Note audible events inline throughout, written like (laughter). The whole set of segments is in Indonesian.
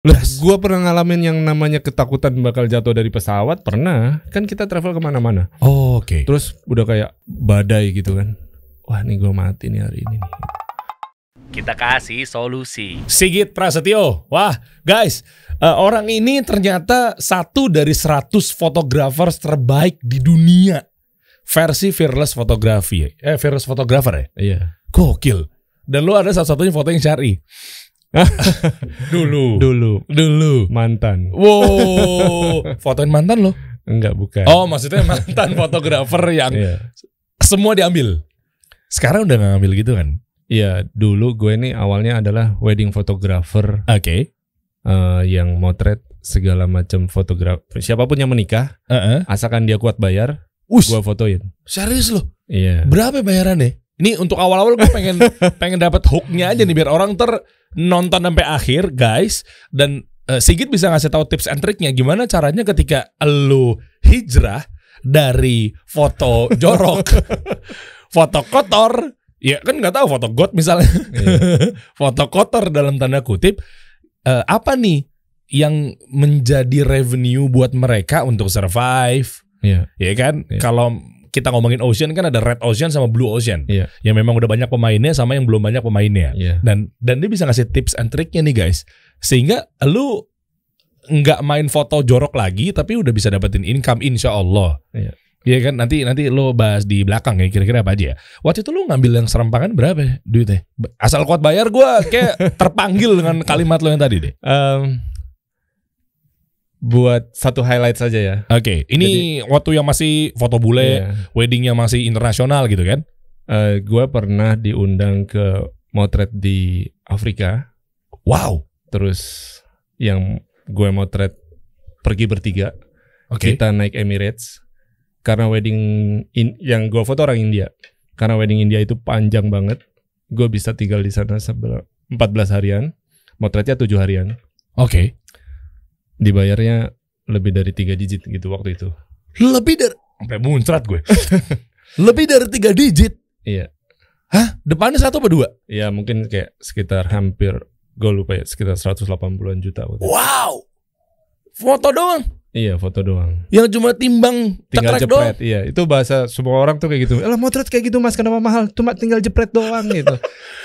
Loh, gua pernah ngalamin yang namanya ketakutan bakal jatuh dari pesawat pernah. Kan kita travel ke mana-mana. Oh, Oke. Terus udah kayak badai gitu kan. Wah nih gua mati nih hari ini nih. Kita kasih solusi. Sigit Prasetyo. Wah, guys, eh, orang ini ternyata satu dari 100 fotografer terbaik di dunia. Versi Fearless Fotografi. Eh, Fearless Photographer ya? Iya. Gokil. Dan lu ada satu-satunya foto yang syari. (laughs) Dulu. Dulu Dulu. mantan. Wow. Fotoin mantan lo? Enggak bukan. Oh, maksudnya mantan fotografer yang Iya. semua diambil. Sekarang udah gak ngambil gitu kan? Iya, dulu gue nih awalnya adalah wedding photographer Oke. eh, yang motret segala macam fotografer. Siapa pun yang menikah, Heeh. asalkan dia kuat bayar, Us, gue fotoin. serius lo? Iya. Berapa bayarannya? Ini untuk awal-awal gue pengen (laughs) pengen dapat hooknya aja nih biar orang ter nonton sampai akhir guys dan eh, Sigit bisa ngasih tahu tips and triknya gimana caranya ketika lu hijrah dari foto jorok, (laughs) foto kotor, ya kan nggak tahu foto god misalnya, Iya. (laughs) foto kotor dalam tanda kutip eh, apa nih yang menjadi revenue buat mereka untuk survive, Iya. ya kan? Iya. Kalau kita ngomongin ocean kan ada red ocean sama blue ocean. Iya. Yang memang udah banyak pemainnya sama yang belum banyak pemainnya. Iya. Dan dan dia bisa ngasih tips and triknya nih guys. Sehingga lu nggak main foto jorok lagi tapi udah bisa dapetin income insya Allah. Iya. Iya kan nanti nanti lo bahas di belakang ya kira-kira apa aja ya. Waktu itu lu ngambil yang serempangan berapa ya duitnya? Asal kuat bayar gua kayak (laughs) terpanggil dengan kalimat lo yang tadi deh. Em, buat satu highlight saja ya. Oke, ini waktu yang masih foto bule, Iya. wedding yang masih internasional gitu kan? Eh, gue pernah diundang ke motret di Afrika. Wow. Terus yang gue motret pergi bertiga. Oke. Kita naik Emirates. Karena wedding in- yang gue foto orang India. Karena wedding India itu panjang banget. Gue bisa tinggal di sana sebel- 14 harian. Motretnya 7 harian. Oke. Dibayarnya lebih dari tiga digit gitu waktu itu. Lebih dari sampai muncrat gue. (laughs) Lebih dari tiga digit. Iya. Hah? Depannya satu apa dua? Ya mungkin kayak sekitar hampir gue lupa ya sekitar 180-an juta. waktu itu. Wow. Foto doang. Iya foto doang. Yang cuma timbang Tinggal cekrek doang. jepret. Iya itu bahasa semua orang tuh kayak gitu. Elah motret kayak gitu mas kenapa mahal? Cuma tinggal jepret doang gitu.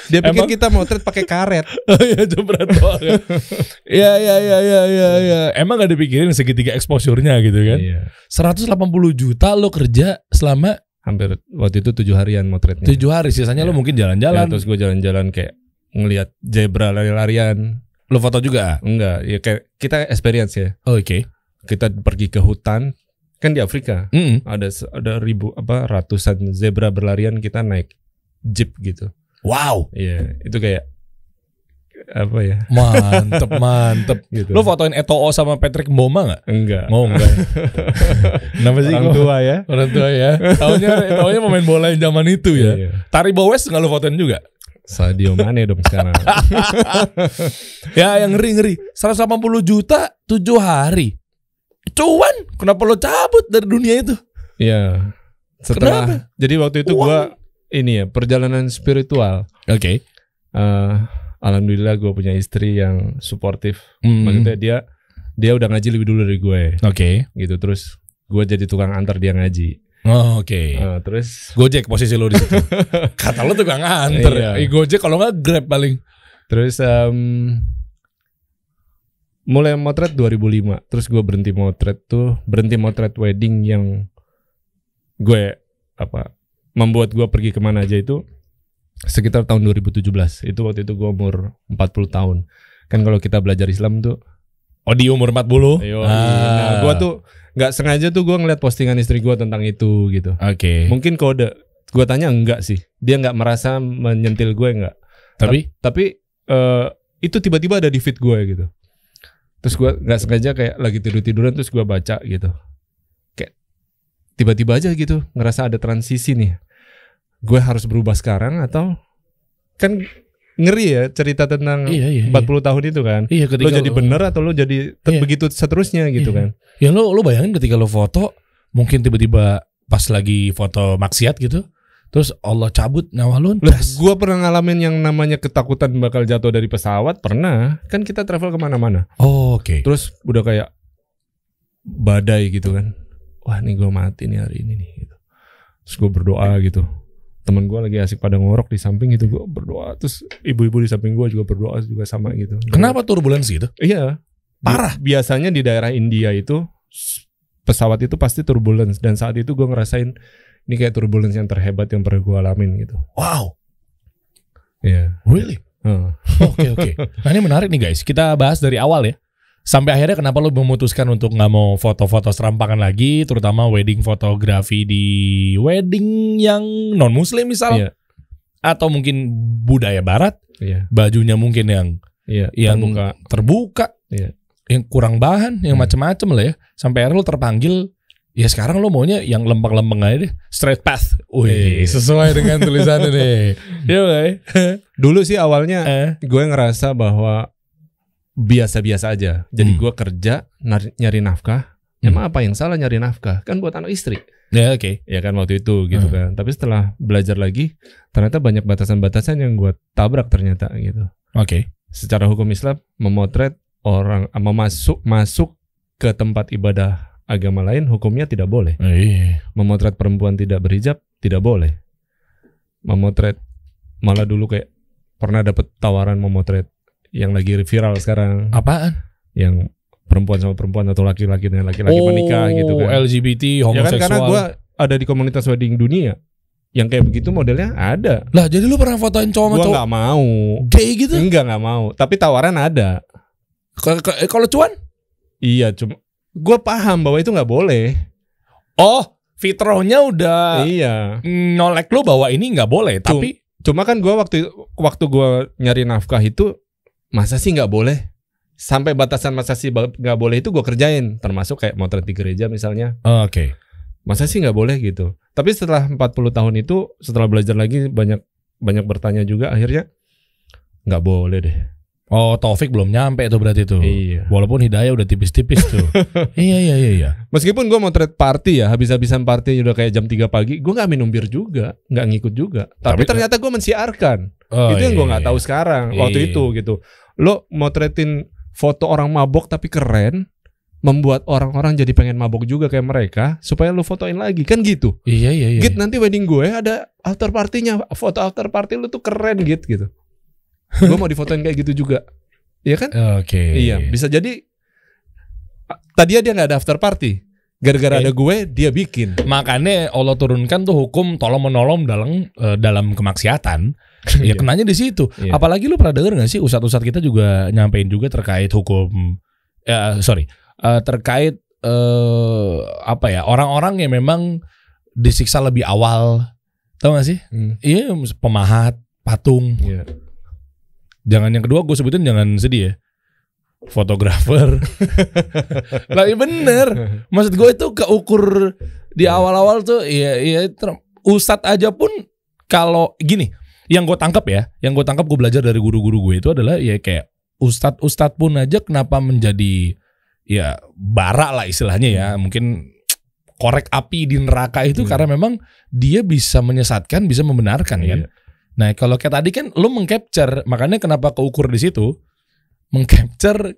Dia pikir Emang? kita motret pakai karet. (laughs) Oh iya jepret doang. ya. (laughs) Iya iya iya iya iya iya. Emang gak dipikirin segitiga exposure-nya gitu kan? Iya. 180 juta lo kerja selama Hampir waktu itu tujuh harian motretnya. 7 hari. Sisanya lo Iya. mungkin Ya, jalan-jalan. terus gue jalan-jalan kayak ngelihat zebra lari-larian. lo foto juga? Enggak, ya kayak kita experience ya. Oh, Oke. Kita pergi ke hutan kan di Afrika. Mm-mm. Ada se- ada ribu apa ratusan zebra berlarian kita naik jeep gitu. Wow. Iya, itu kayak apa ya? Mantep (laughs) mantep. Gitu. Lo fotoin Eto'o sama Patrick Mboma gak? enggak. Oh enggak. (laughs) Kenapa sih Orang tua ya. Orang tua ya. Taunya taunya pemain bola yang zaman itu ya. Iya. Tari Bowes nggak lo fotoin juga? Sadio Mane dong sekarang. (laughs) Ya yang ngeri ngeri. 180 juta 7 hari. Cuan, kenapa lo cabut dari dunia itu? Iya. Setelah Kenapa? jadi waktu itu gua ini ya perjalanan spiritual. Oke. Eh, alhamdulillah gue punya istri yang suportif. Hmm. Maksudnya dia dia udah ngaji lebih dulu dari gue Oke. gitu. Terus gue jadi tukang antar dia ngaji. Oh, Oke. Eh, terus Gojek posisi lo di situ. (laughs) Kata lo tukang anter. Iya. Eh, Gojek kalau nggak Grab paling. terus em, mulai motret 2005. Terus gue berhenti motret tuh berhenti motret wedding yang gue apa membuat gue pergi ke mana aja itu sekitar tahun 2017. Itu waktu itu gue umur 40 tahun. Kan kalau kita belajar Islam tuh Oh di umur 40. Ayo, Ah. nah, gua tuh nggak sengaja tuh gua ngeliat postingan istri gua tentang itu gitu. Oke. Mungkin kode. Gua tanya enggak sih. Dia nggak merasa menyentil gue enggak. Tapi Tapi eh, itu tiba-tiba ada di feed gue gitu. Terus gua nggak sengaja kayak lagi tidur tiduran terus gua baca gitu. Kayak tiba-tiba aja gitu ngerasa ada transisi nih. Gue harus berubah sekarang atau kan ngeri ya cerita tentang Iya, iya, 40 tahun itu kan. Iya Lo jadi bener atau lo jadi Iya. begitu seterusnya gitu Iya. kan. Ya lo lo bayangin ketika lo foto mungkin tiba-tiba pas lagi foto maksiat gitu Terus Allah cabut nyawa lu. Gua pernah ngalamin yang namanya ketakutan bakal jatuh dari pesawat pernah. Kan kita travel ke mana-mana. Oh, Oke. Terus udah kayak badai gitu kan. Wah nih gue mati nih hari ini nih. Gitu. Terus gue berdoa gitu. Temen gue lagi asik pada ngorok di samping gitu gue berdoa. Terus ibu-ibu di samping gue juga berdoa juga sama gitu. Kenapa turbulensi itu? Iya. Parah. Bi- Biasanya di daerah India itu pesawat itu pasti turbulence dan saat itu gue ngerasain ini kayak turbulence yang terhebat yang pernah gue alamin gitu. Wow. Iya. Really? Heeh. Oke oke. Nah ini menarik nih guys. Kita bahas dari awal ya. Sampai akhirnya kenapa lo memutuskan untuk nggak mau foto-foto serampangan lagi, terutama wedding fotografi di wedding yang non Muslim misal, Iya. atau mungkin budaya Barat, Iya. bajunya mungkin yang Iya. yang Terbuka. terbuka, Iya. yang kurang bahan, yang Hmm. macem-macem lah ya. Sampai akhirnya lo terpanggil. Ya sekarang lo maunya yang lempeng-lempeng aja deh, straight path. Wih, sesuai dengan tulisannya (laughs) deh. Iya ya? (laughs) Dulu sih awalnya Eh, gue ngerasa bahwa biasa-biasa aja. Jadi Hmm. gue kerja nyari, nafkah. Hmm. Emang apa yang salah nyari nafkah? Kan buat anak istri. Ya oke. Ya kan waktu itu gitu Hmm. kan. Tapi setelah belajar lagi, ternyata banyak batasan-batasan yang gue tabrak ternyata gitu. Oke. Secara hukum Islam memotret orang ah, memasuk masuk ke tempat ibadah agama lain hukumnya tidak boleh. Iya. Memotret perempuan tidak berhijab tidak boleh. Memotret malah dulu kayak pernah dapet tawaran memotret yang lagi viral sekarang Apaan? yang perempuan sama perempuan atau laki-laki dengan laki-laki menikah gitu kan. LGBT, Ya kan homoseksual. karena gue ada di komunitas wedding dunia yang kayak begitu modelnya ada. Lah jadi lu pernah fotoin cowok sama cowok nggak mau. gay gitu? Enggak nggak mau. Tapi tawaran ada. Eh, Kalau cuan? Iya cuma gue paham bahwa itu nggak boleh. Oh, fitrohnya udah iya. nolek lu bahwa ini nggak boleh, Cum- tapi Cuma kan gue waktu waktu gue nyari nafkah itu masa sih nggak boleh. Sampai batasan masa sih nggak boleh itu gue kerjain. Termasuk kayak motret di gereja misalnya. Oh, oke. Masa sih nggak boleh gitu. Tapi setelah 40 tahun itu setelah belajar lagi banyak banyak bertanya juga akhirnya nggak boleh deh. Oh, Taufik belum nyampe tuh berarti tuh. Iya. Walaupun hidayah udah tipis-tipis tuh. (laughs) iya iya iya iya. Meskipun gue mau trade party ya, habis-habisan party udah kayak jam 3 pagi, gue nggak minum bir juga, nggak ngikut juga. Tapi, Tapi- ternyata gue mensiarkan. Oh, itu yang iya, gue nggak iya. tahu sekarang. Iya. Waktu itu gitu. Lo mau tretin foto orang mabok tapi keren, membuat orang-orang jadi pengen mabok juga kayak mereka, supaya lo fotoin lagi kan gitu. Iya iya iya. Git nanti wedding gue ada after partinya, foto after party lu tuh keren git gitu. Gue mau difotoin kayak gitu juga. Iya kan? Oke. Iya, bisa jadi tadi dia nggak ada after party. Gara-gara Oke. ada gue, dia bikin. Makanya Allah turunkan tuh hukum tolong menolong dalam eh, dalam kemaksiatan. (laughs) ya Iya. kenanya di situ. Iya. Apalagi lu pernah denger gak sih ustadz-ustadz kita juga nyampein juga terkait hukum ya sorry eh, terkait eh apa ya orang-orang yang memang disiksa lebih awal. Tahu gak sih? Hmm, Iya pemahat, patung. iya. Jangan yang kedua gue sebutin jangan sedih ya. Fotografer. (laughs) lah iya bener. Maksud gue itu keukur di awal-awal tuh ya ya ustadz aja pun kalau gini, yang gue tangkap ya, yang gue tangkap gue belajar dari guru-guru gue itu adalah ya kayak ustadz ustadz pun aja kenapa menjadi ya bara lah istilahnya ya, mungkin korek api di neraka itu Hmm. karena memang dia bisa menyesatkan, bisa membenarkan kan. Iya. Nah kalau kayak tadi kan lu mengcapture, makanya kenapa keukur di situ mengcapture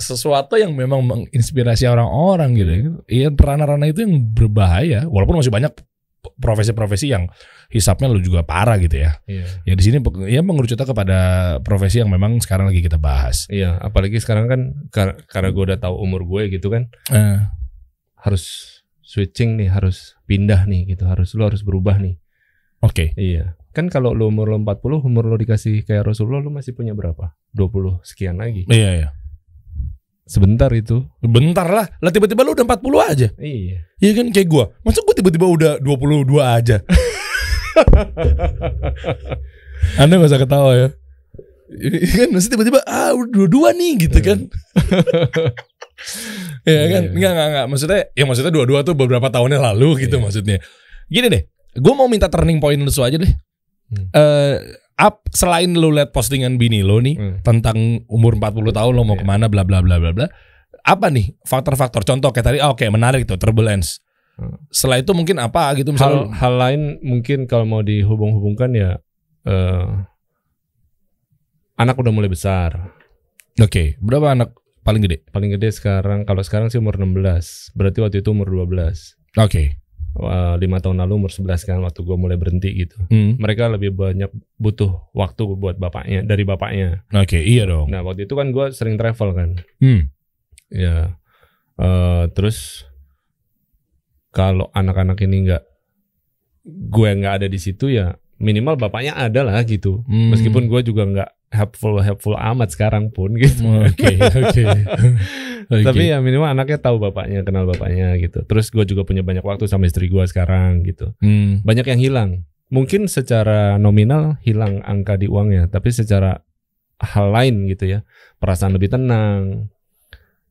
sesuatu yang memang menginspirasi orang-orang gitu. Iya ranah-ranah itu yang berbahaya, walaupun masih banyak profesi-profesi yang hisapnya lu juga parah gitu ya. Iya. Ya di sini ya mengerucutnya kepada profesi yang memang sekarang lagi kita bahas. Iya, apalagi sekarang kan kar- karena gue udah tahu umur gue gitu kan, Eh, harus switching nih, harus pindah nih gitu, harus lo harus berubah nih. Oke. Iya. Kan kalau lo umur lo 40, umur lo dikasih kayak Rasulullah lo masih punya berapa? 20 sekian lagi. Iya iya. Sebentar itu. Bentar lah, lah tiba-tiba lu udah 40 aja. Iya. Iya kan kayak gua. Masa gua tiba-tiba udah 22 aja. (laughs) Anda gak usah ketawa ya. Iya kan maksudnya tiba-tiba ah udah dua-dua nih gitu kan. (laughs) Iya kan? Iya. Enggak enggak enggak. Maksudnya ya maksudnya dua-dua tuh beberapa tahunnya lalu gitu Iya. maksudnya. Gini deh. Gue mau minta turning point lu aja deh. Hmm. Eh up selain lu lihat postingan bini lo nih Hmm. tentang umur 40 tahun lo mau Iya. ke mana bla bla bla bla bla. Apa nih faktor-faktor contoh kayak tadi ah, oke menarik tuh turbulence. Setelah itu mungkin apa gitu hal misalnya hal lain mungkin kalau mau dihubung-hubungkan ya eh, anak udah mulai besar Oke, berapa anak paling gede? paling gede sekarang kalau sekarang sih umur 16 berarti waktu itu umur 12 Oke. Wah, lima tahun lalu umur 11 kan waktu gue mulai berhenti gitu Hmm. mereka lebih banyak butuh waktu buat bapaknya dari bapaknya Oke, iya dong. nah waktu itu kan gue sering travel kan Hmm. ya eh, terus kalau anak-anak ini nggak gue nggak ada di situ ya minimal bapaknya ada lah gitu Hmm. meskipun gue juga nggak helpful helpful amat sekarang pun gitu Oke, oke. (laughs) Oke. tapi ya minimal anaknya tahu bapaknya kenal bapaknya gitu terus gue juga punya banyak waktu sama istri gue sekarang gitu Hmm. banyak yang hilang mungkin secara nominal hilang angka di uangnya tapi secara hal lain gitu ya perasaan lebih tenang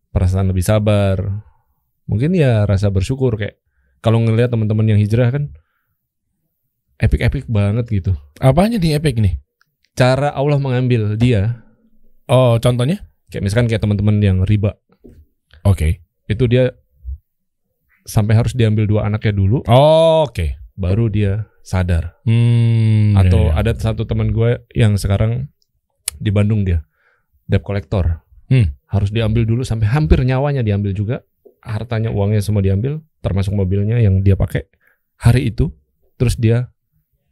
perasaan lebih sabar mungkin ya rasa bersyukur kayak kalau ngelihat teman-teman yang hijrah kan epic-epic banget gitu Apanya nih epic nih? Cara Allah mengambil dia Oh, contohnya? kayak misalkan kayak teman-teman yang riba Oke. itu dia sampai harus diambil dua anaknya dulu Oh, oke. baru dia sadar Hmm. atau iya, iya. ada satu teman gue yang sekarang di Bandung dia debt collector Hmm. harus diambil dulu sampai hampir nyawanya diambil juga hartanya uangnya semua diambil termasuk mobilnya yang dia pakai hari itu terus dia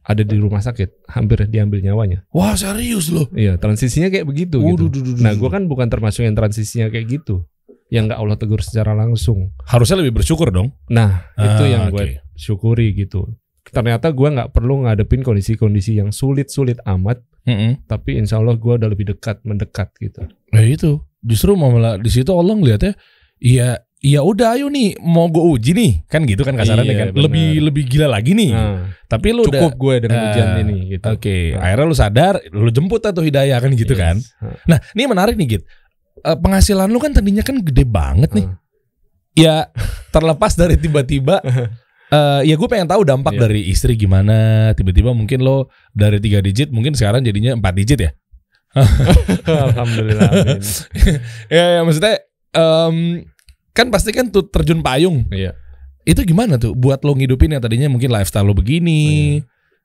ada di rumah sakit hampir diambil nyawanya Wah, serius loh. iya transisinya kayak begitu gitu Waduh, duh, duh, duh. nah gue kan bukan termasuk yang transisinya kayak gitu yang nggak Allah tegur secara langsung harusnya lebih bersyukur dong. nah itu Ah, yang oke. gue syukuri gitu ternyata gue nggak perlu ngadepin kondisi-kondisi yang sulit-sulit amat Heeh. tapi insya Allah gue udah lebih dekat mendekat gitu Nah, itu. Justru malah di situ Allah ngeliatnya iya iya udah ayo nih mau gue uji nih. Kan gitu kan kasarannya Iya, kan. benar. lebih lebih gila lagi nih. Nah, tapi lu cukup gue dengan Ah, ujian ini gitu. oke. Nah. akhirnya lu sadar lu jemput atau hidayah kan gitu Yes. kan. Ah, nah ini menarik nih Git. Eh, penghasilan lu kan tadinya kan gede banget nih. Ah. ya terlepas dari tiba-tiba (laughs) eh ya gue pengen tahu dampak Iya. dari istri gimana. Tiba-tiba mungkin lo dari tiga digit mungkin sekarang jadinya empat digit ya? (laughs) Alhamdulillah (laughs) ya, ya maksudnya em, kan pasti kan tuh terjun payung Iya. itu gimana tuh buat lo ngidupin yang tadinya mungkin lifestyle lo begini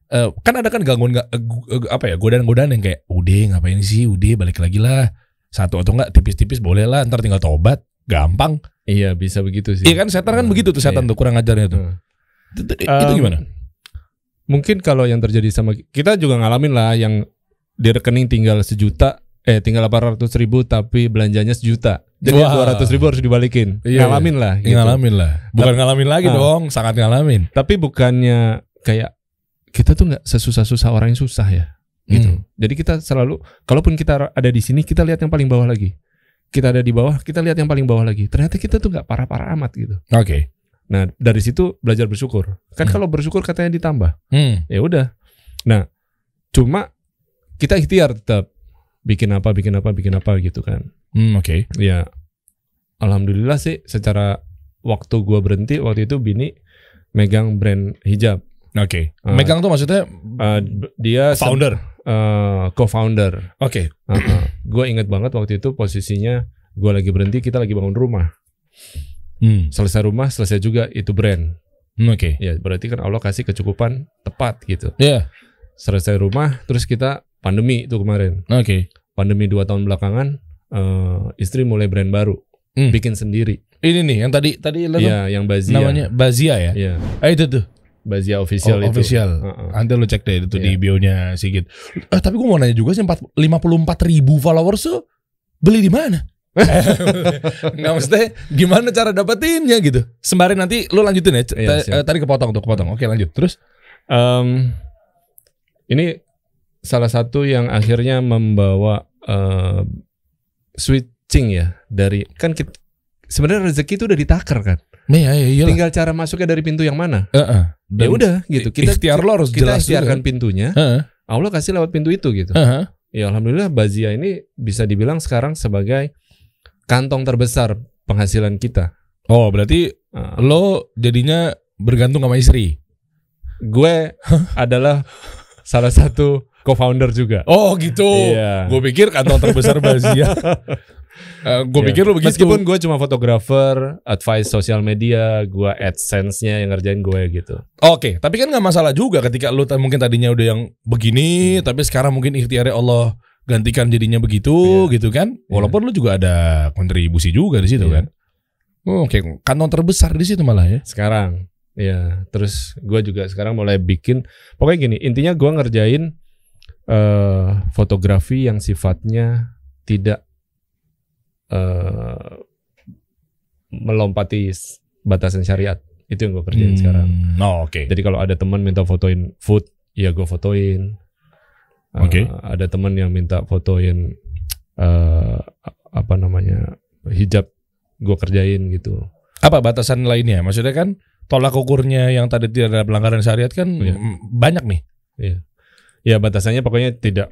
Eh, kan ada kan gangguan eh, apa ya godaan-godaan yang kayak udah ngapain sih udah balik lagi lah satu atau enggak tipis-tipis boleh lah ntar tinggal tobat gampang Iya bisa begitu sih. iya kan setan kan Hmm, begitu tuh setan iya. tuh kurang ajarnya tuh Hmm. itu, itu- gimana Mungkin kalau yang terjadi sama kita juga ngalamin lah yang di rekening tinggal sejuta, eh tinggal 800 ribu tapi belanjanya sejuta. Jadi Wah. 200 ribu harus dibalikin. Iya, ngalamin lah. gitu. ngalamin lah bukan ngalamin lagi Ah. dong sangat ngalamin Tapi bukannya kayak kita tuh nggak sesusah-susah orang yang susah ya. Gitu. Hmm. Jadi kita selalu, kalaupun kita ada di sini, kita lihat yang paling bawah lagi. Kita ada di bawah, kita lihat yang paling bawah lagi. Ternyata kita tuh nggak parah-parah amat gitu. oke Nah dari situ belajar bersyukur. Kan Hmm. kalau bersyukur katanya ditambah. Hmm. ya udah nah cuma kita ikhtiar tetap bikin apa bikin apa bikin apa gitu kan. Hmm, oke. Ya alhamdulillah sih secara waktu gua berhenti waktu itu bini megang brand hijab. Oke. Ah. megang tuh maksudnya b- dia founder? Eh, co-founder. Oke. Gue inget banget waktu itu posisinya gua lagi berhenti kita lagi bangun rumah. Hmm, selesai rumah selesai juga itu brand. Hmm, oke. Ya berarti kan Allah kasih kecukupan tepat gitu. Ya selesai rumah terus kita pandemi itu kemarin oke pandemi dua tahun belakangan eh, istri mulai brand baru Hmm. bikin sendiri ini nih yang tadi tadi lo Iya yang Bazia namanya Bazia ya Iya ah itu tuh Bazia official Oh, itu official. Heeh. Nanti lo cek deh itu di Iya. bio-nya Sigit. Eh, tapi gue mau nanya juga sih 4, 54 ribu followers tuh beli di mana? (laughs) Nggak maksudnya gimana cara dapetinnya gitu. Sembari nanti lo lanjutin ya. C- Iya, tadi kepotong tuh, kepotong. Oke lanjut. Terus? Em, ini salah satu yang akhirnya membawa eh, switching ya dari kan kita, sebenarnya rezeki itu udah ditakar kan Nih ya, ya iyalah. tinggal cara masuknya dari pintu yang mana Heeh. ya udah gitu kita ikhtiar lo harus kita jelas ikhtiarkan dulu pintunya kan? Heeh. Allah kasih lewat pintu itu gitu Heeh. ya alhamdulillah Bazia ini bisa dibilang sekarang sebagai kantong terbesar penghasilan kita Oh berarti Eh, lo jadinya bergantung sama istri. gue adalah salah satu co-founder juga. Oh gitu. Iya. Gue pikir kantong terbesar Bazia. (laughs) gue Iya. pikir lu begitu. Meskipun gue cuma fotografer, advice sosial media, gue AdSense-nya yang ngerjain gue gitu. Oke, tapi kan nggak masalah juga ketika lu mungkin tadinya udah yang begini, Hmm. tapi sekarang mungkin ikhtiarnya Allah gantikan jadinya begitu, Iya. gitu kan? Walaupun lu juga ada kontribusi juga di situ Iya. kan. Oh, Oke, kantong terbesar di situ malah ya. Sekarang, ya. Terus gue juga sekarang mulai bikin. Pokoknya gini, intinya gue ngerjain eh fotografi yang sifatnya tidak eh melompati batasan syariat. Itu yang gue kerjain sekarang. Hmm, Oh, oke. Jadi kalau ada teman minta fotoin food, ya gue fotoin. Uh, Oke. ada teman yang minta fotoin eh apa namanya hijab, gue kerjain gitu. Apa batasan lainnya? Maksudnya kan tolak ukurnya yang tadi tidak ada pelanggaran syariat kan mm, banyak nih. Ya batasannya pokoknya tidak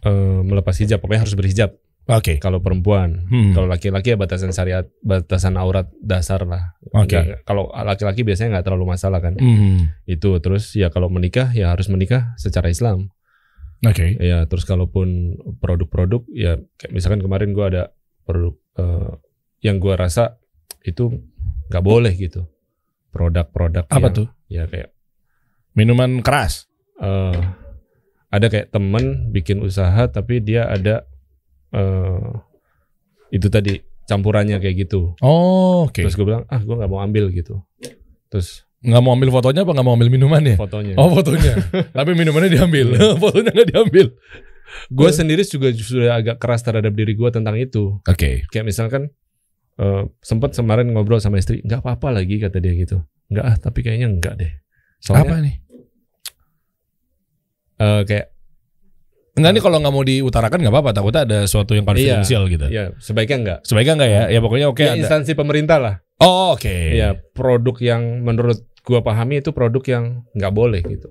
eh, melepas hijab, pokoknya harus berhijab. Oke. Kalau perempuan, Hmm. kalau laki-laki ya batasan syariat, batasan aurat dasar lah. Oke. Nggak- Kalau laki-laki biasanya nggak terlalu masalah kan. Hmm. Itu terus ya kalau menikah ya harus menikah secara Islam. Oke. Ya terus kalaupun produk-produk ya kayak misalkan kemarin gua ada produk eh, yang gua rasa itu nggak boleh gitu. Produk-produk Apa yang- tuh? Ya kayak Minuman keras. eh, ada kayak temen bikin usaha tapi dia ada eh itu tadi campurannya kayak gitu. Oh, oke. Terus gue bilang ah gue nggak mau ambil gitu. Terus Nggak mau ambil fotonya apa nggak mau ambil minumannya? fotonya. Oh fotonya. (laughs) Tapi minumannya diambil. (laughs) fotonya nggak diambil. Gue sendiri juga sudah agak keras terhadap diri gue tentang itu. Oke. Kayak misalkan eh sempat kemarin ngobrol sama istri, nggak apa-apa lagi kata dia gitu. Nggak ah tapi kayaknya enggak deh. Apa Soalnya nih? Eh, kayak Enggak nih kalau nggak mau diutarakan nggak apa-apa. Takutnya ada sesuatu yang konfidensial gitu. ya sebaiknya enggak. Sebaiknya enggak ya? Ya pokoknya oke ya ada. instansi pemerintah lah. Oh oke. Ya produk yang menurut gua pahami itu produk yang nggak boleh gitu.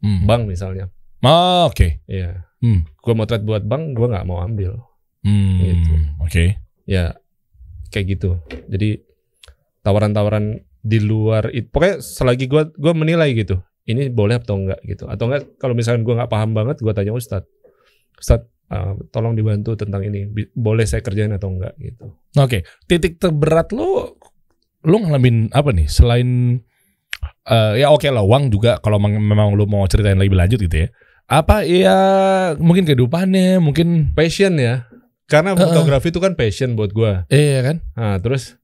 Hmm. Bank misalnya. Oh, oke. Iya. Hmm. Gua mau trade buat bank, gua nggak mau ambil. Hmm. Gitu. Oke. Ya kayak gitu. Jadi tawaran-tawaran di luar itu pokoknya selagi gua gua menilai gitu. Ini boleh atau enggak gitu. Atau enggak kalau misalkan gua nggak paham banget gua tanya Ustadz. Ustadz eh, tolong dibantu tentang ini. Boleh saya kerjain atau enggak gitu. Oke. Titik terberat lu lu ngalamin apa nih selain eh, ya oke lah uang juga kalau memang lu mau ceritain lebih lanjut gitu ya. Apa ya mungkin kehidupannya, mungkin Passion ya. Karena fotografi itu kan passion buat gua. iya kan? Nah, terus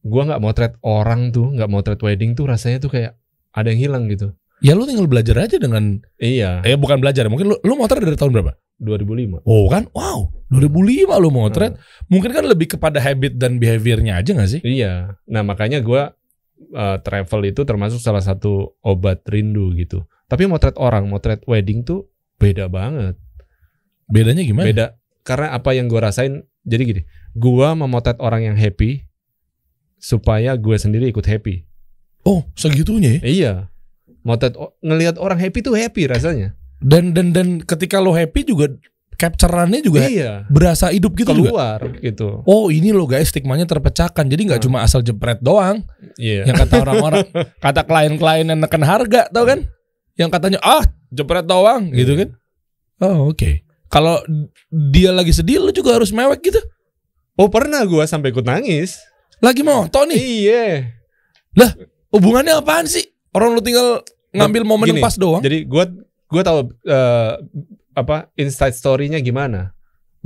gua nggak mau trade orang tuh, nggak mau trade wedding tuh rasanya tuh kayak ada yang hilang gitu. Ya lu tinggal belajar aja dengan Iya, eh bukan belajar, mungkin lu lu motret dari tahun berapa? 2005. Oh kan? Wow, 2005 lu motret. Mungkin kan lebih kepada habit dan behaviornya aja gak sih? Iya. Nah, makanya gua uh, travel itu termasuk salah satu obat rindu gitu. Tapi trade orang, trade wedding tuh beda banget. Bedanya gimana? Beda karena apa yang gua rasain. Jadi gini, gua memotret orang yang happy supaya gue sendiri ikut happy. Oh, segitunya ya. Iya. O- ngelihat orang happy tuh happy rasanya. Dan dan dan ketika lo happy juga capture-annya juga iya. berasa hidup gitu juga. Keluar gitu. Oh ini loh guys stigmanya terpecahkan Jadi nggak Hmm. cuma asal jepret doang Iya. Yang kata orang-orang (laughs) Kata klien-klien yang neken harga Tau kan Yang katanya ah jepret doang gitu Iya. kan Oh oke Kalau dia lagi sedih Lu juga harus mewek gitu Oh pernah gua sampai ikut nangis. Lagi moto nih Iya. Hubungannya apaan sih Orang lu tinggal ngambil momen yang Gini, pas doang Jadi gua gua tahu eh, apa insight story-nya gimana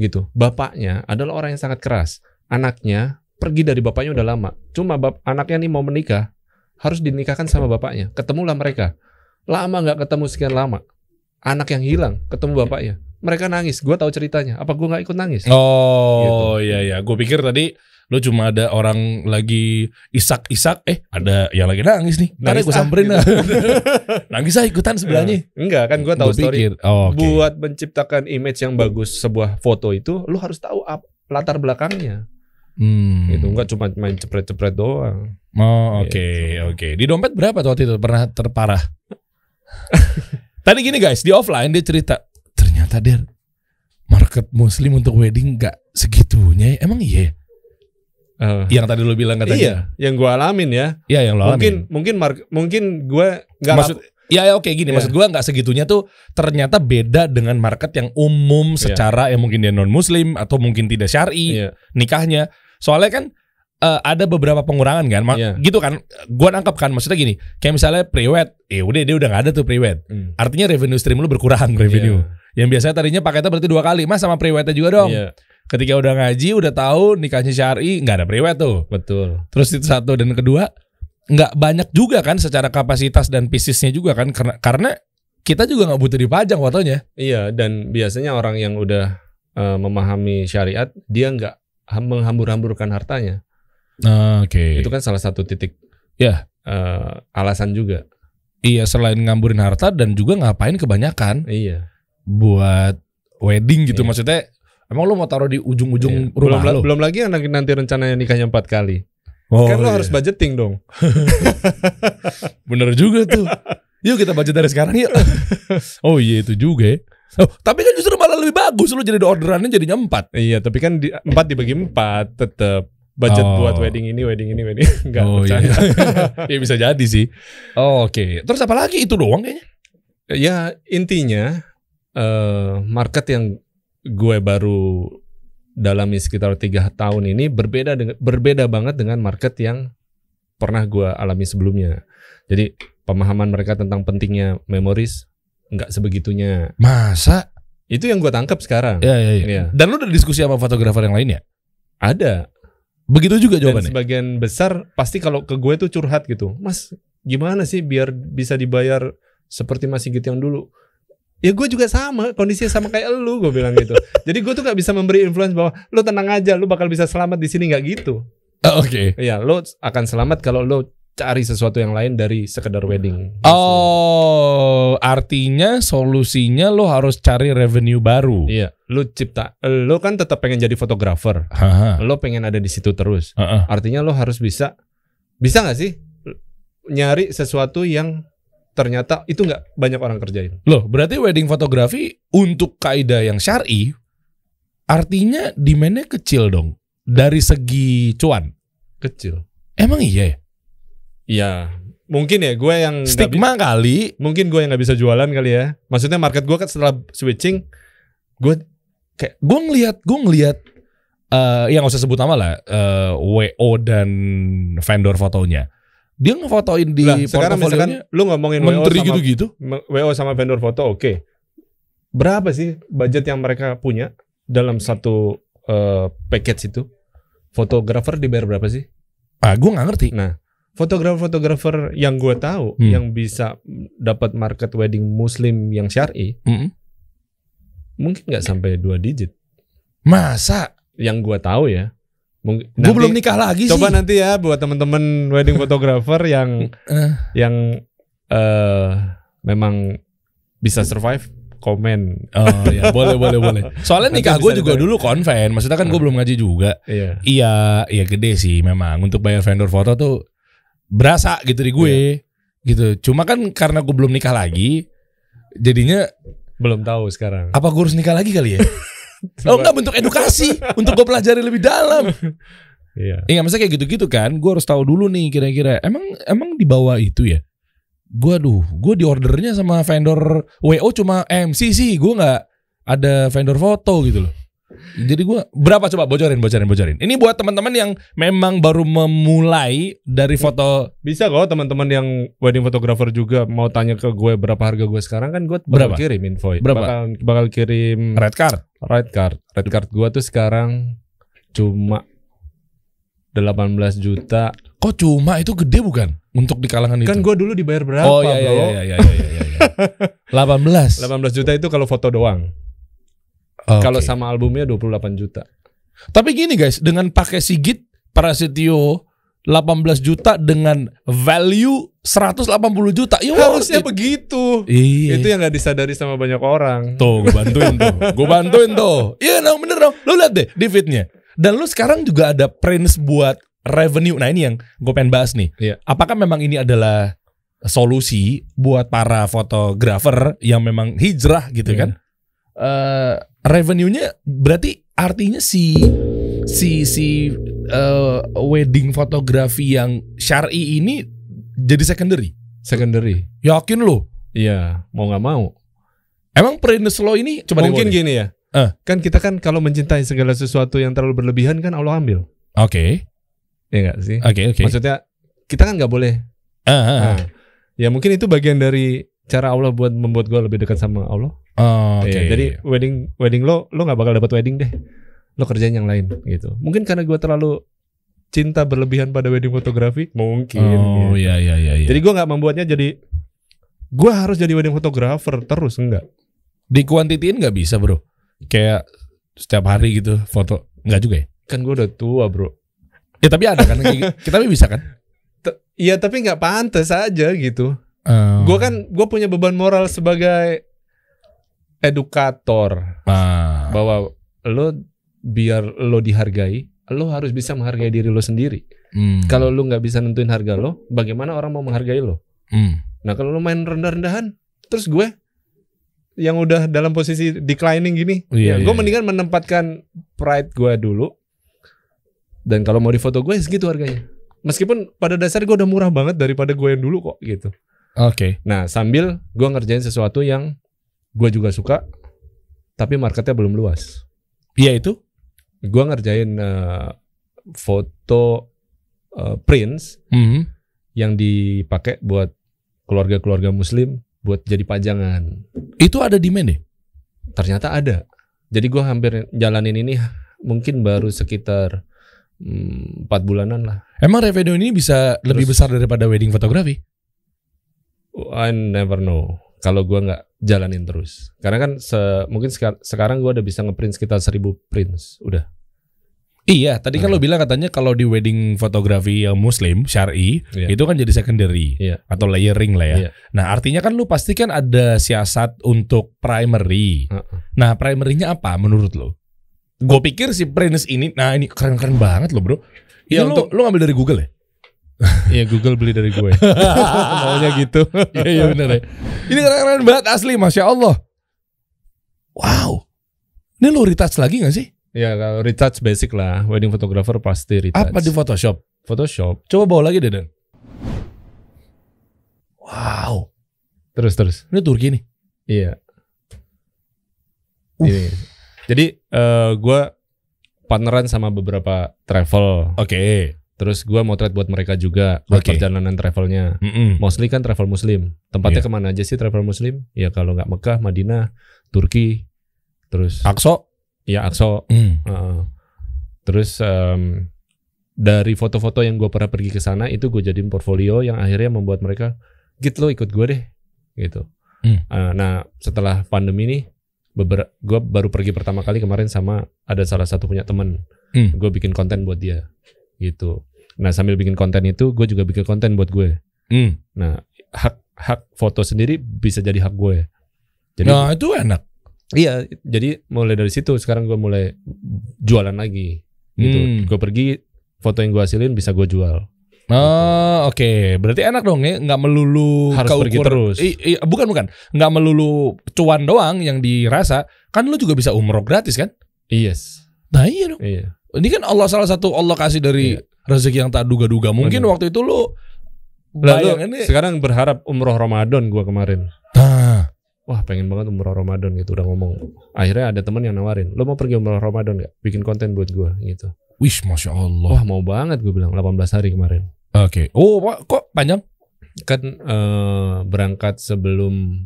gitu. Bapaknya adalah orang yang sangat keras. Anaknya pergi dari bapaknya udah lama. Cuma bap anaknya nih mau menikah, harus dinikahkan sama bapaknya. Ketemulah mereka. Lama nggak ketemu sekian lama. Anak yang hilang ketemu bapaknya. Mereka nangis. Gua tahu ceritanya. Apa gua nggak ikut nangis? Oh iya iya Gue pikir tadi Lu cuma ada orang lagi isak-isak Eh ada yang lagi nangis nih Ntar Nangis gue ah, samperin gitu. lah. (laughs) Nangis ah ikutan sebelahnya Enggak kan gua tahu Gua story. pikir, oh, oke. Buat menciptakan image yang bagus sebuah foto itu, lu harus tahu ap- latar belakangnya. Hmm. Itu enggak cuma main cepret-cepret doang. Oh oke Gitu. oke. Di dompet berapa tuh waktu itu pernah terparah? (laughs) Tadi gini guys di offline dia cerita ternyata dia market muslim untuk wedding nggak segitunya. ya. Emang iya? Eh, Yang tadi lu bilang katanya. iya, yang gua alamin ya. Iya yang mungkin alamin. mungkin mark- mungkin gua nggak Maksud Ya, ya oke gini Iya. maksud gua nggak segitunya tuh ternyata beda dengan market yang umum Iya. secara yang mungkin dia non muslim atau mungkin tidak syari Iya. nikahnya. Soalnya kan eh, ada beberapa pengurangan kan, Ma- Iya. gitu kan. Gua nangkep kan maksudnya gini, kayak misalnya pre-wed, eh udah dia udah nggak ada tuh pre-wed. Hmm. Artinya revenue stream lu berkurang revenue. Iya. Yang biasanya tadinya paketnya berarti dua kali, mas sama pre-wednya juga dong. Iya, Ketika udah ngaji, udah tahu nikahnya syari, nggak ada pre-wed tuh. betul. Terus itu satu dan kedua nggak banyak juga kan secara kapasitas dan piecesnya juga kan karena karena kita juga nggak butuh dipajang fotonya. Iya, dan biasanya orang yang udah eh, memahami syariat, dia nggak ham- menghambur-hamburkan hartanya. Oke. Itu kan salah satu titik Ya. eh, alasan juga. Iya selain ngamburin harta dan juga ngapain kebanyakan Iya. buat wedding gitu Iya. maksudnya. Emang lu mau taruh di ujung-ujung Iya. belum, rumah la- lu? belum lagi yang nanti, rencananya nikahnya empat kali. Oh, kan lo iya. harus budgeting dong. (laughs) Bener juga tuh. Yuk kita budget dari sekarang yuk. (laughs) oh iya itu juga ya. Oh, tapi kan justru malah lebih bagus lu jadi orderannya jadinya empat. Iya, tapi kan di, empat dibagi empat tetap budget Oh. buat wedding ini, wedding ini, wedding enggak (laughs) oh iya. bercanda. ya bisa jadi sih. Oh, Oke. Terus apa lagi itu doang kayaknya? Ya intinya eh market yang gue baru dalami sekitar tiga tahun ini berbeda dengan berbeda banget dengan market yang pernah gue alami sebelumnya. Jadi pemahaman mereka tentang pentingnya memoris nggak sebegitunya. Masa? Itu yang gue tangkap sekarang. Ya, ya, ya. Iya. Dan lu udah diskusi sama fotografer yang lainnya? Ada. Begitu juga Dan jawabannya. sebagian besar pasti kalau ke gue tuh curhat gitu. Mas, gimana sih biar bisa dibayar seperti Mas Sigit yang dulu? Ya gue juga sama, kondisinya sama kayak lu, gue bilang gitu. Jadi gue tuh gak bisa memberi influence bahwa lu tenang aja, lu bakal bisa selamat di sini nggak gitu. Oh, Oke. Ya, lu akan selamat kalau lu cari sesuatu yang lain dari sekedar wedding. Oh, artinya solusinya lo harus cari revenue baru. Iya, lu cipta, lu kan tetap pengen jadi fotografer. Lu pengen ada di situ terus. Heeh. Artinya lo harus bisa bisa nggak sih nyari sesuatu yang ternyata itu nggak banyak orang kerjain. Loh, berarti wedding fotografi untuk kaidah yang syar'i artinya demandnya kecil dong dari segi cuan. Kecil. Emang iya ya? Iya, mungkin ya gue yang Stigma kali. bi- mungkin gue yang nggak bisa jualan kali ya. Maksudnya market gue kan setelah switching, gue Gue ngelihat, gue ngelihat eh yang usah sebut nama lah, eh, WO dan vendor fotonya. Dia ngefotoin di lah sekarang misalkan lu ngomongin WO menteri gitu-gitu. WO sama vendor foto, oke. Berapa sih budget yang mereka punya dalam satu eh, package itu? Fotografer dibayar berapa sih? Ah, gue nggak ngerti. Nah, fotografer-fotografer yang gue tahu Hmm. yang bisa dapat market wedding muslim yang syari Mm-mm. mungkin nggak sampai dua digit. Masa? Yang gue tahu ya. Mungkin Gue belum nikah lagi Coba sih. nanti ya buat teman-teman wedding photographer yang Eh. (laughs) yang eh memang bisa survive komen. Oh ya boleh boleh boleh. (laughs) Soalnya Nanti nikah gue juga dulu konven. Maksudnya kan gue Hmm. belum ngaji juga. Iya. Iya iya gede sih memang untuk bayar vendor foto tuh berasa gitu di gue. Gitu. Cuma kan karena gue belum nikah lagi, jadinya Belum tahu sekarang. apa gue harus nikah lagi kali ya? (laughs) (laughs) oh enggak bentuk edukasi untuk gue pelajari lebih dalam. (laughs) Iya. Iya maksudnya kayak gitu-gitu kan. Gue harus tahu dulu nih kira-kira emang emang di bawah itu ya. Gue aduh, gue di ordernya sama vendor WO cuma MC sih. Gue nggak ada vendor foto gitu loh. Jadi gue berapa coba bocorin, bocorin, bocorin. Ini buat teman-teman yang memang baru memulai dari foto Bisa kok teman-teman yang wedding photographer juga mau tanya ke gue berapa harga gue sekarang kan gue Berapa? kirim info. Berapa? Bakal, bakal kirim red card. Red card. Red card gua tuh sekarang cuma 18 juta. Kok cuma itu gede bukan untuk di kalangan itu? Kan gua dulu dibayar berapa, oh iya iya iya iya iya iya. iya. (laughs) 18. 18 juta itu kalau foto doang. Oke. Kalau sama albumnya 28 juta. Tapi gini guys, dengan pakai Sigit Prasetyo 18 juta dengan value 180 juta. Ya Harusnya it. begitu. Iya. Itu yang nggak disadari sama banyak orang. Tuh, gue bantuin tuh. (laughs) Gue bantuin tuh. Iya, dong, bener dong. Lu lihat deh di fitnya. Dan lu sekarang juga ada prince buat revenue. Nah, ini yang gue pengen bahas nih. Iya. Apakah memang ini adalah solusi buat para fotografer yang memang hijrah gitu Iya. kan? Eh revenue-nya berarti artinya si si si eh, wedding fotografi yang syar'i ini jadi secondary. Secondary. Yakin lo? Iya, mau nggak mau. Emang Prince lo ini coba Mungkin gini ya. Eh. Kan kita kan kalau mencintai segala sesuatu yang terlalu berlebihan kan Allah ambil. Oke, Ya enggak sih? oke, oke. Maksudnya kita kan nggak boleh. Ah, ah, ah. Nah, ya mungkin itu bagian dari cara Allah buat membuat gue lebih dekat sama Allah. Oh, Oke. Iya, jadi wedding wedding lo lo nggak bakal dapat wedding deh. Lo kerjain yang lain gitu. Mungkin karena gue terlalu cinta berlebihan pada wedding fotografi. Mungkin. Oh gitu. iya iya iya. iya. Jadi gue nggak membuatnya jadi gue harus jadi wedding photographer terus enggak. di kuantitiin nggak bisa bro. Kayak setiap hari gitu foto nggak juga ya? Kan gue udah tua bro. Ya tapi ada kan kayak gitu. (laughs) kita bisa kan? Iya tapi nggak pantas aja gitu. Oh. Gue kan gue punya beban moral sebagai edukator Ah. bahwa lo biar lo dihargai, lo harus bisa menghargai diri lo sendiri. Hmm. Kalau lo nggak bisa nentuin harga lo, bagaimana orang mau menghargai lo? Hmm. Nah kalau lo main rendah-rendahan, terus gue yang udah dalam posisi declining gini, Iya, ya, gue iya, mendingan menempatkan pride gue dulu. Dan kalau mau difoto gue segitu harganya. Meskipun pada dasar gue udah murah banget daripada gue yang dulu kok gitu. Oke. Nah sambil gue ngerjain sesuatu yang gue juga suka, tapi marketnya belum luas. Iya itu. Gue ngerjain eh, foto eh, prints Hmm. yang dipakai buat keluarga-keluarga muslim buat jadi pajangan. Itu ada demand deh. Ternyata ada. Jadi gue hampir jalanin ini mungkin baru sekitar mm, empat bulanan lah. Emang revenue ini bisa lebih Terus- besar daripada wedding fotografi? I never know kalau gue nggak jalanin terus. Karena kan se- mungkin seka- sekarang gue udah bisa ngeprint sekitar 1000 prints. Udah. Iya, tadi kan Hmm. lo bilang katanya kalau di wedding fotografi yang muslim syar'i Iya. itu kan jadi secondary Iya. atau layering lah ya. Iya. Nah, artinya kan lu pasti kan ada siasat untuk primary. Heeh. Nah, primary-nya apa menurut lo? Gue pikir si Prince ini, nah ini keren-keren banget lo bro. Iya, lu, untuk- lu ngambil dari Google ya? Iya Google beli dari gue. (laughs) Maunya gitu. Iya, iya bener ya. Ini keren-keren banget asli, Masya Allah. Wow. Ini lu retouch lagi gak sih? ya kalau retouch basic lah. Wedding photographer pasti retouch. Apa di Photoshop? Photoshop. Coba bawa lagi deh, Dan. Wow. Terus terus. Ini Turki nih. Iya. Uff. Ini. Jadi eh gue partneran sama beberapa travel. Oke. Terus gue motret buat mereka juga buat Oke. perjalanan travelnya. Mm-mm. Mostly kan travel muslim. Tempatnya Iya. ke mana aja sih travel muslim? Ya kalau nggak Mekah, Madinah, Turki, terus Akso. ya Aqsa. Hmm. Heeh. Terus em, dari foto-foto yang gue pernah pergi ke sana itu gue jadiin portfolio yang akhirnya membuat mereka, git lo ikut gue deh, gitu. Hmm. Eh, nah setelah pandemi ini, gue baru pergi pertama kali kemarin sama ada salah satu punya temen, Hmm. gue bikin konten buat dia, gitu. Nah sambil bikin konten itu, gue juga bikin konten buat gue. Hmm. Nah hak hak foto sendiri bisa jadi hak gue. Jadi Nah, itu enak. Iya, jadi mulai dari situ sekarang gue mulai jualan lagi. Gitu. Hmm. Gue pergi foto yang gue hasilin bisa gue jual. Oh, oke. Berarti enak dong ya, nggak melulu Harus pergi keukur- terus. I- i- bukan bukan, nggak melulu cuan doang yang dirasa. Kan lu juga bisa umroh gratis kan? Yes. Nah iya dong. Iya. Ini kan Allah salah satu Allah kasih dari Iya. Rezeki yang tak duga-duga. Mungkin Benar. waktu itu lu Lalu bayangannya. sekarang berharap umroh Ramadan gue kemarin. Nah, Wah pengen banget umroh Ramadan gitu udah ngomong. Akhirnya ada teman yang nawarin, lo mau pergi umroh Ramadan gak? Bikin konten buat gue gitu. wish masya Allah. Wah mau banget gue bilang 18 hari kemarin. Oke. Oh, Pak, kok panjang? Kan eh, berangkat sebelum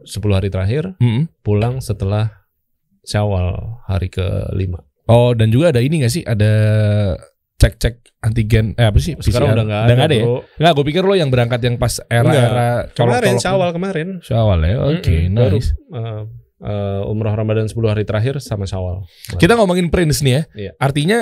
10 hari terakhir, Mm-mm. pulang setelah Syawal hari ke-5. Oh, dan juga ada ini gak sih? Ada cek-cek antigen eh apa sih? Sekarang PCR? udah nggak ada, ada ya? Nggak, gue pikir lo yang berangkat yang pas era-era Kemarin colok-colok. Syawal kemarin. Syawal ya. Oke, Mm-mm, baru, nice. uh, uh, umroh Ramadan 10 hari terakhir sama Syawal. Kita ngomongin Prince nih ya. Iya. Artinya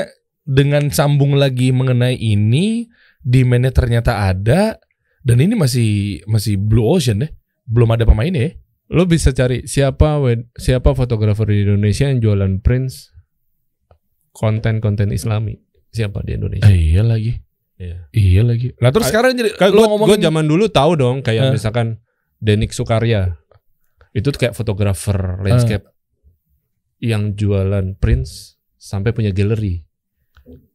dengan sambung lagi mengenai ini, demandnya ternyata ada dan ini masih masih blue ocean deh. Belum ada pemainnya ya. Lo bisa cari siapa siapa fotografer di Indonesia yang jualan prints konten-konten Islami. Siapa di Indonesia? Eh, iya lagi. Iya. Iya lagi. Lah terus sekarang jadi Kan gue ngomongin zaman dulu tahu dong kayak Eh. misalkan Denik Sukarya. Itu kayak fotografer landscape yang jualan prints sampai punya galeri.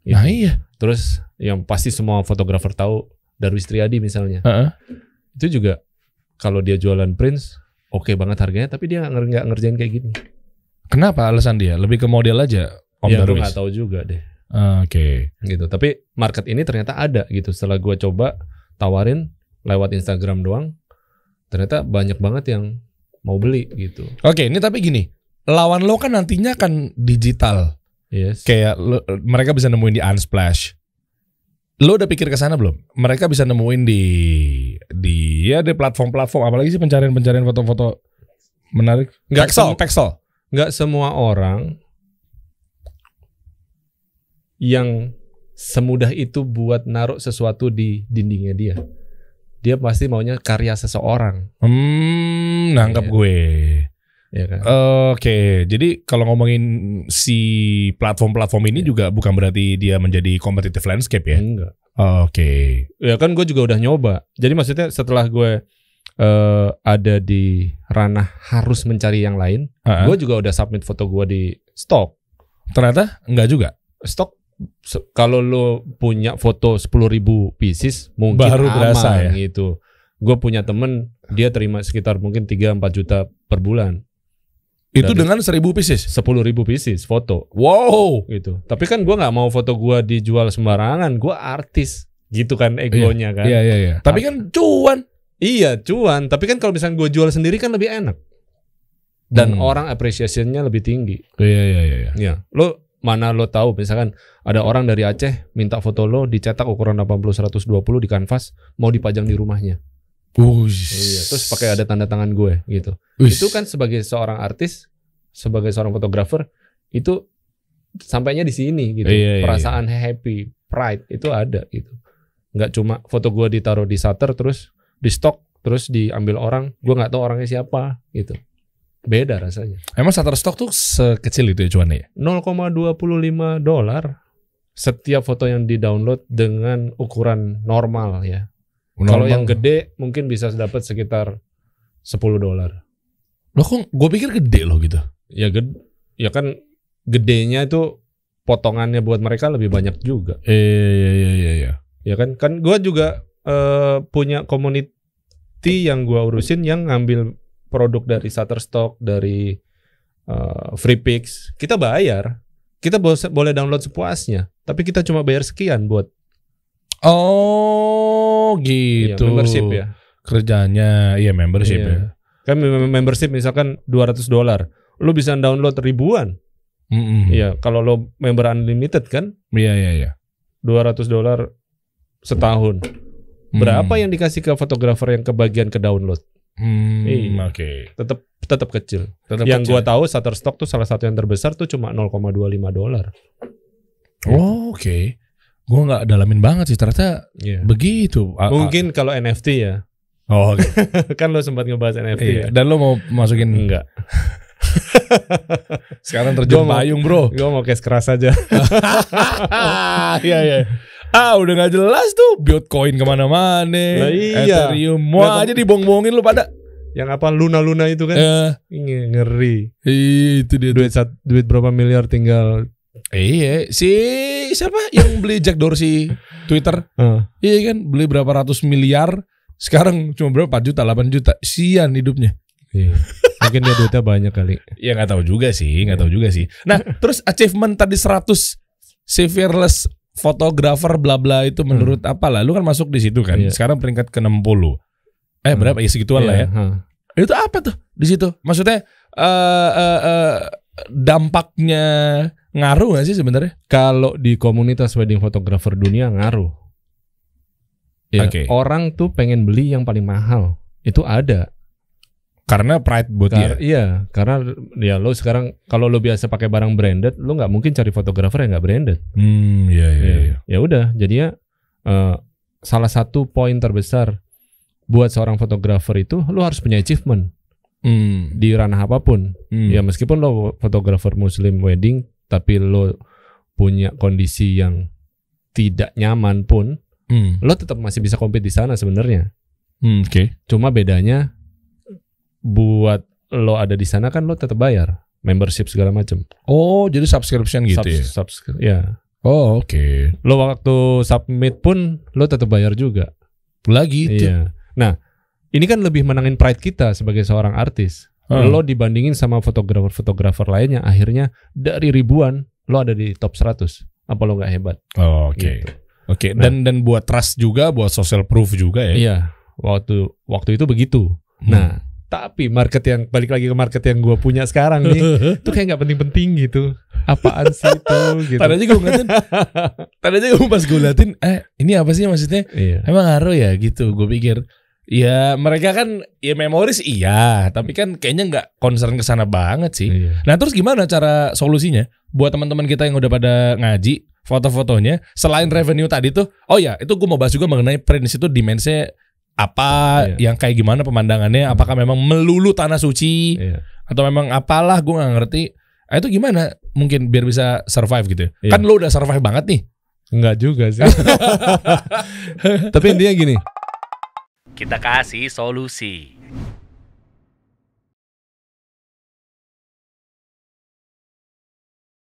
Gitu. Nah iya. Terus yang pasti semua fotografer tahu Darwis Triadi misalnya. Heeh. Itu juga kalau dia jualan prints oke banget harganya tapi dia nggak nger- nggak ngerjain kayak gini Kenapa alasan dia? Lebih ke model aja Om ya gue Darwis. nggak tahu juga deh Ah, Oke. gitu tapi market ini ternyata ada gitu setelah gue coba tawarin lewat Instagram doang ternyata banyak banget yang mau beli gitu Oke, ini tapi gini. Lawan lo kan nantinya kan digital. yes Kayak lo- mereka bisa nemuin di Unsplash. Lo udah pikir ke sana belum? Mereka bisa nemuin di di ya di platform-platform apalagi sih pencarian-pencarian foto-foto menarik. Nggak Pexel, Pexel. nggak semua orang yang semudah itu buat naruh sesuatu di dindingnya dia. Dia pasti maunya karya seseorang, Hmm, nangkap Iya. gue. ya kan? Oke, jadi kalau ngomongin si platform-platform ini juga bukan berarti dia menjadi competitive landscape ya? Enggak. Oke. Ya kan gue juga udah nyoba. Jadi maksudnya setelah gue eh, ada di ranah harus mencari yang lain, Ah, gue juga udah submit foto gue di stok. Ternyata enggak juga. Stok kalau lo punya foto 10.000 pieces mungkin Baru aman berasa ya? gitu. Gue punya temen dia terima sekitar mungkin 3-4 juta per bulan. Itu Dari- dengan 1000 pieces. 10.000 pieces foto Wow. gitu. Tapi kan gua nggak mau foto gua dijual sembarangan. Gua artis gitu kan egonya kan. Iya, iya, iya. Tapi kan cuan. Iya cuan. Tapi kan kalau misalnya gua jual sendiri kan lebih enak. Dan Hmm. orang appreciation-nya lebih tinggi. Iya, iya, iya. iya. Ya, lo mana lo tahu misalkan ada orang dari Aceh minta foto lo dicetak ukuran 80 120 di kanvas mau dipajang di rumahnya. Wush. Iya, terus pakai ada tanda tangan gue gitu. Wish. Itu kan sebagai seorang artis, sebagai seorang fotografer itu sampainya di sini gitu. Iya, iya, Perasaan happy, pride itu ada gitu. Nggak cuma foto gue ditaruh di shutter terus di stok terus diambil orang, gue nggak tahu orangnya siapa gitu. Beda rasanya. Emang Shutterstock tuh sekecil itu ya cuannya ya? 0,25 dolar setiap foto yang di-download dengan ukuran normal ya. Kalau yang gede mungkin bisa dapat sekitar 10 dolar. Lo kok gue pikir gede loh gitu. Ya ged, ya kan gedenya itu potongannya buat mereka lebih banyak juga. Iya, iya, iya, iya, iya. Ya kan? Kan gua juga eh, punya community yang gua urusin yang ngambil produk dari Shutterstock, dari eh, FreePix. Kita bayar. Kita bo- boleh download sepuasnya, tapi kita cuma bayar sekian buat Oh, iya, gitu. membership ya. Kerjanya, iya membership Iya. ya. Kan mem- membership misalkan 200 dolar. Lu bisa download ribuan. Mm-mm. Iya, kalau lo member unlimited kan Iya, iya, iya. 200 dolar setahun. Berapa Hmm. yang dikasih ke fotografer yang kebagian ke download? Hmm, Iya. Oke. Tetap tetap kecil. Tetap yang kecil. gua tahu Shutterstock tuh salah satu yang terbesar tuh cuma 0,25 dolar. Oh, Oke. Gua nggak dalamin banget sih ternyata Iya. begitu. Mungkin kalau NFT ya. Oh, oke. (laughs) kan lo sempat ngebahas NFT iya. ya? Dan lo mau masukin Enggak. (laughs) sekarang terjun Gua mau- payung, Bro. Gue mau cash keras aja. (laughs) Iya, iya. Ah, udah nggak jelas tuh Bitcoin ke mana-mana. Lah iya. Ethereum, mau aja dibong-bongin lu pada. yang apa luna-luna itu kan? Eh, Ini ngeri. itu dia. Duit sat, duit berapa miliar tinggal. Iya, si siapa yang beli Jack Dorsey Twitter? Ah. Iya kan, beli berapa ratus miliar. Sekarang cuma berapa 4 juta, 8 juta. Sian hidupnya. Iya. Mungkin dia duitnya banyak kali. Ya nggak tahu juga sih, nggak tahu juga sih. Nah, terus achievement tadi 100 si fearless fotografer bla bla itu menurut apa lah? Lu kan masuk di situ kan. Iya. Sekarang peringkat ke-60. Eh Hmm. berapa ya segituan lah ya. Iya, ha. Itu apa tuh di situ? Maksudnya eh eh, eh, dampaknya ngaruh gak sih sebenarnya? Kalau di komunitas wedding photographer dunia ngaruh. Ya, Oke. Orang tuh pengen beli yang paling mahal. Itu ada. Karena pride buat Kar- dia. Iya, karena ya lo sekarang kalau lo biasa pakai barang branded, lo nggak mungkin cari fotografer yang nggak branded. Hmm, iya iya Ya, iya. ya udah, jadinya eh, salah satu poin terbesar buat seorang fotografer itu lo harus punya achievement Hmm, di ranah apa pun. hmm. Ya meskipun lo fotografer muslim wedding, tapi lo punya kondisi yang tidak nyaman pun, Hmm, lo tetap masih bisa compete di sana sebenarnya. hmm, Oke. Cuma bedanya buat lo ada di sana kan lo tetap bayar membership segala macam. Oh, jadi subscription gitu Subs- ya. subs- ya. Oh, oke. Lo waktu submit pun lo tetap bayar juga. Lah gitu. Iya. Nah, ini kan lebih menangin pride kita sebagai seorang artis. Hmm. Lo dibandingin sama fotografer-fotografer lainnya, akhirnya dari ribuan lo ada di top 100. Apa lo nggak hebat? Oh, Oke. Gitu. Oke, Nah. dan dan buat trust juga, buat social proof juga ya. Iya, waktu waktu itu begitu. Hmm. Nah, tapi market yang balik lagi ke market yang gue punya sekarang nih, (laughs) itu kayak nggak penting-penting gitu. Apaan sih itu? (laughs) Gitu. Tadi aja gue ngeliatin, (laughs) tadi aja gue pas gue liatin, eh ini apa sih maksudnya? Iya. Emang ngaruh ya gitu. Gue pikir, ya mereka kan ya memoris iya, tapi kan kayaknya nggak concern ke sana banget sih. Iya. Nah terus gimana cara solusinya buat teman-teman kita yang udah pada ngaji foto-fotonya selain revenue tadi tuh? Oh ya itu gue mau bahas juga mengenai Prince itu dimensinya apa, Iya. yang kayak gimana pemandangannya? Apakah memang melulu tanah suci Iya. atau memang apalah gue nggak ngerti. Nah, itu gimana mungkin biar bisa survive gitu? ya? Iya. Kan lo udah survive banget nih. Enggak juga sih. (laughs) Tapi intinya gini, Kita kasih solusi.